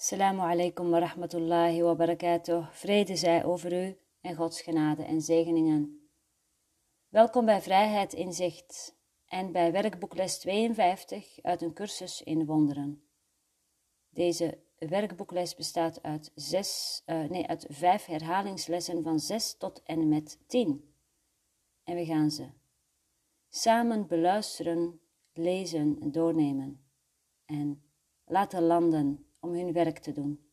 Assalamu alaikum wa rahmatullahi wa barakatuh. Vrede zij over u en Gods genade en zegeningen. Welkom bij Vrijheid Inzicht en bij werkboekles 52 uit een cursus in wonderen. Deze werkboekles bestaat uit, zes, uh, nee, uit vijf herhalingslessen van 6 tot en met 10. En we gaan ze samen beluisteren, lezen, doornemen en laten landen om hun werk te doen.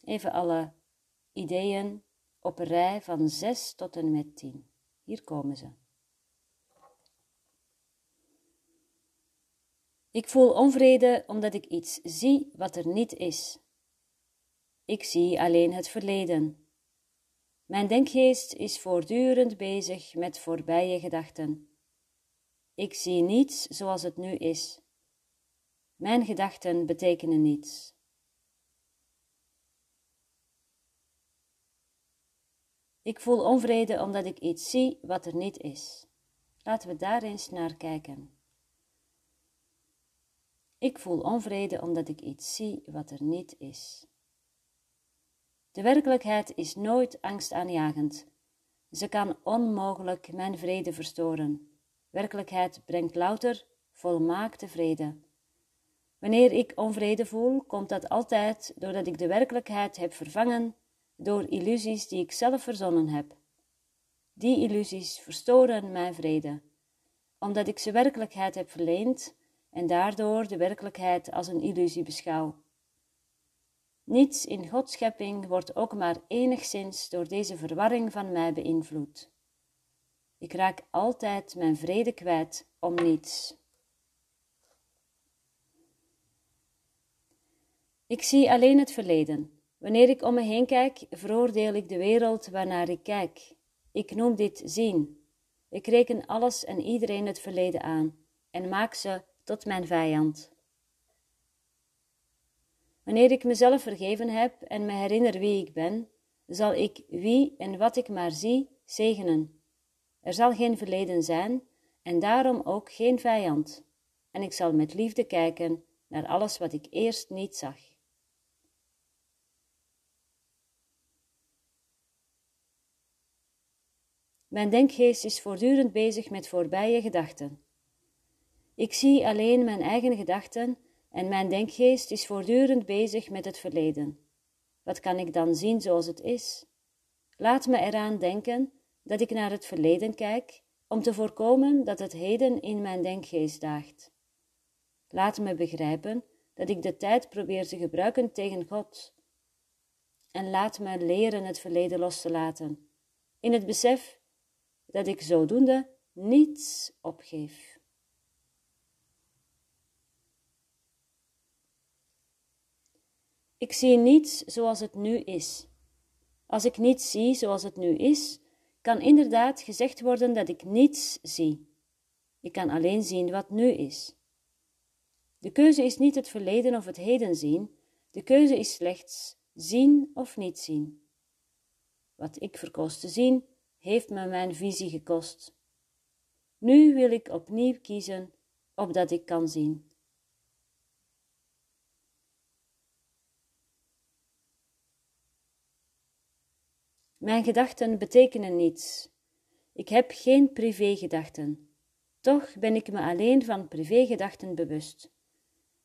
Even alle ideeën op een rij van 6 tot en met 10. Hier komen ze. Ik voel onvrede omdat ik iets zie wat er niet is. Ik zie alleen het verleden. Mijn denkgeest is voortdurend bezig met voorbije gedachten. Ik zie niets zoals het nu is. Mijn gedachten betekenen niets. Ik voel onvrede omdat ik iets zie wat er niet is. Laten we daar eens naar kijken. Ik voel onvrede omdat ik iets zie wat er niet is. De werkelijkheid is nooit angstaanjagend. Ze kan onmogelijk mijn vrede verstoren. Werkelijkheid brengt louter volmaakte vrede. Wanneer ik onvrede voel, komt dat altijd doordat ik de werkelijkheid heb vervangen door illusies die ik zelf verzonnen heb. Die illusies verstoren mijn vrede, omdat ik ze werkelijkheid heb verleend en daardoor de werkelijkheid als een illusie beschouw. Niets in Gods schepping wordt ook maar enigszins door deze verwarring van mij beïnvloed. Ik raak altijd mijn vrede kwijt om niets. Ik zie alleen het verleden. Wanneer ik om me heen kijk, veroordeel ik de wereld waarnaar ik kijk. Ik noem dit zien. Ik reken alles en iedereen het verleden aan en maak ze tot mijn vijand. Wanneer ik mezelf vergeven heb en me herinner wie ik ben, zal ik wie en wat ik maar zie zegenen. Er zal geen verleden zijn en daarom ook geen vijand. En ik zal met liefde kijken naar alles wat ik eerst niet zag. Mijn denkgeest is voortdurend bezig met voorbije gedachten. Ik zie alleen mijn eigen gedachten en mijn denkgeest is voortdurend bezig met het verleden. Wat kan ik dan zien zoals het is? Laat me eraan denken dat ik naar het verleden kijk om te voorkomen dat het heden in mijn denkgeest daagt. Laat me begrijpen dat ik de tijd probeer te gebruiken tegen God. En laat me leren het verleden los te laten, in het besef dat ik zodoende niets opgeef. Ik zie niets zoals het nu is. Als ik niets zie zoals het nu is, kan inderdaad gezegd worden dat ik niets zie. Ik kan alleen zien wat nu is. De keuze is niet het verleden of het heden zien, de keuze is slechts zien of niet zien. Wat ik verkoos te zien, heeft me mijn visie gekost. Nu wil ik opnieuw kiezen, opdat ik kan zien. Mijn gedachten betekenen niets. Ik heb geen privégedachten. Toch ben ik me alleen van privégedachten bewust.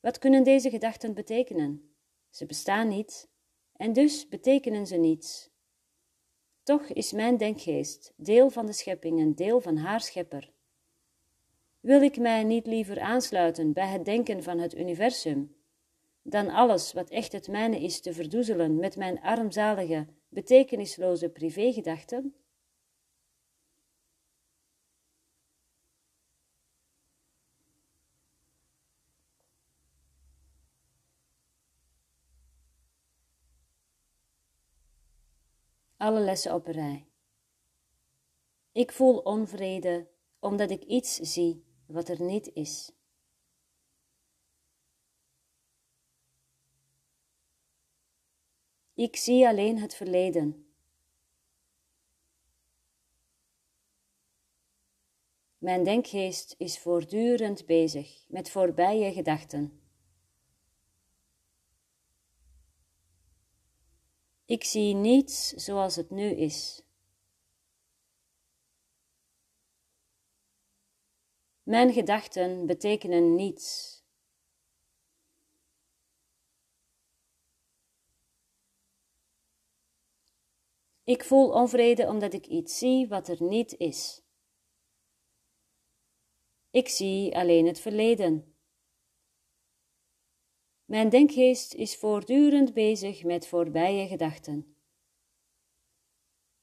Wat kunnen deze gedachten betekenen? Ze bestaan niet, en dus betekenen ze niets. Toch is mijn denkgeest deel van de schepping en deel van haar schepper. Wil ik mij niet liever aansluiten bij het denken van het universum, dan alles wat echt het mijne is te verdoezelen met mijn armzalige, betekenisloze privégedachten? Alle lessen op rij. Ik voel onvrede omdat ik iets zie wat er niet is. Ik zie alleen het verleden. Mijn denkgeest is voortdurend bezig met voorbije gedachten Ik zie niets zoals het nu is. Mijn gedachten betekenen niets. Ik voel onvrede omdat ik iets zie wat er niet is. Ik zie alleen het verleden. Mijn denkgeest is voortdurend bezig met voorbije gedachten.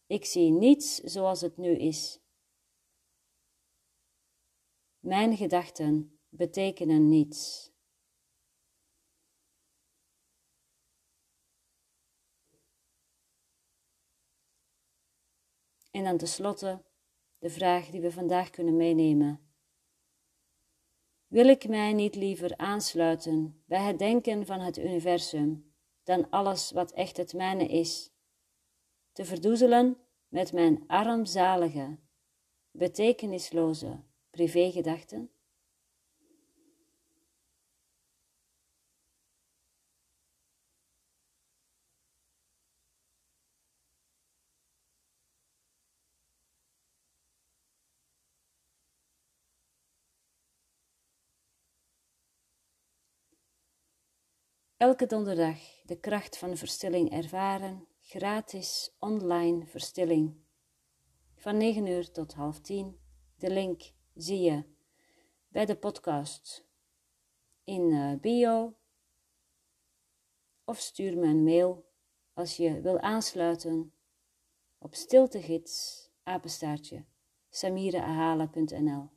Ik zie niets zoals het nu is. Mijn gedachten betekenen niets. En dan tenslotte de vraag die we vandaag kunnen meenemen. Wil ik mij niet liever aansluiten bij het denken van het universum dan alles wat echt het mijne is, te verdoezelen met mijn armzalige, betekenisloze privégedachten? Elke donderdag de kracht van verstilling ervaren, gratis online verstilling. Van 9 uur tot half 10. De link zie je bij de podcast in uh, bio. Of stuur me een mail als je wil aansluiten op stiltegids apenstaartje samireahala.nl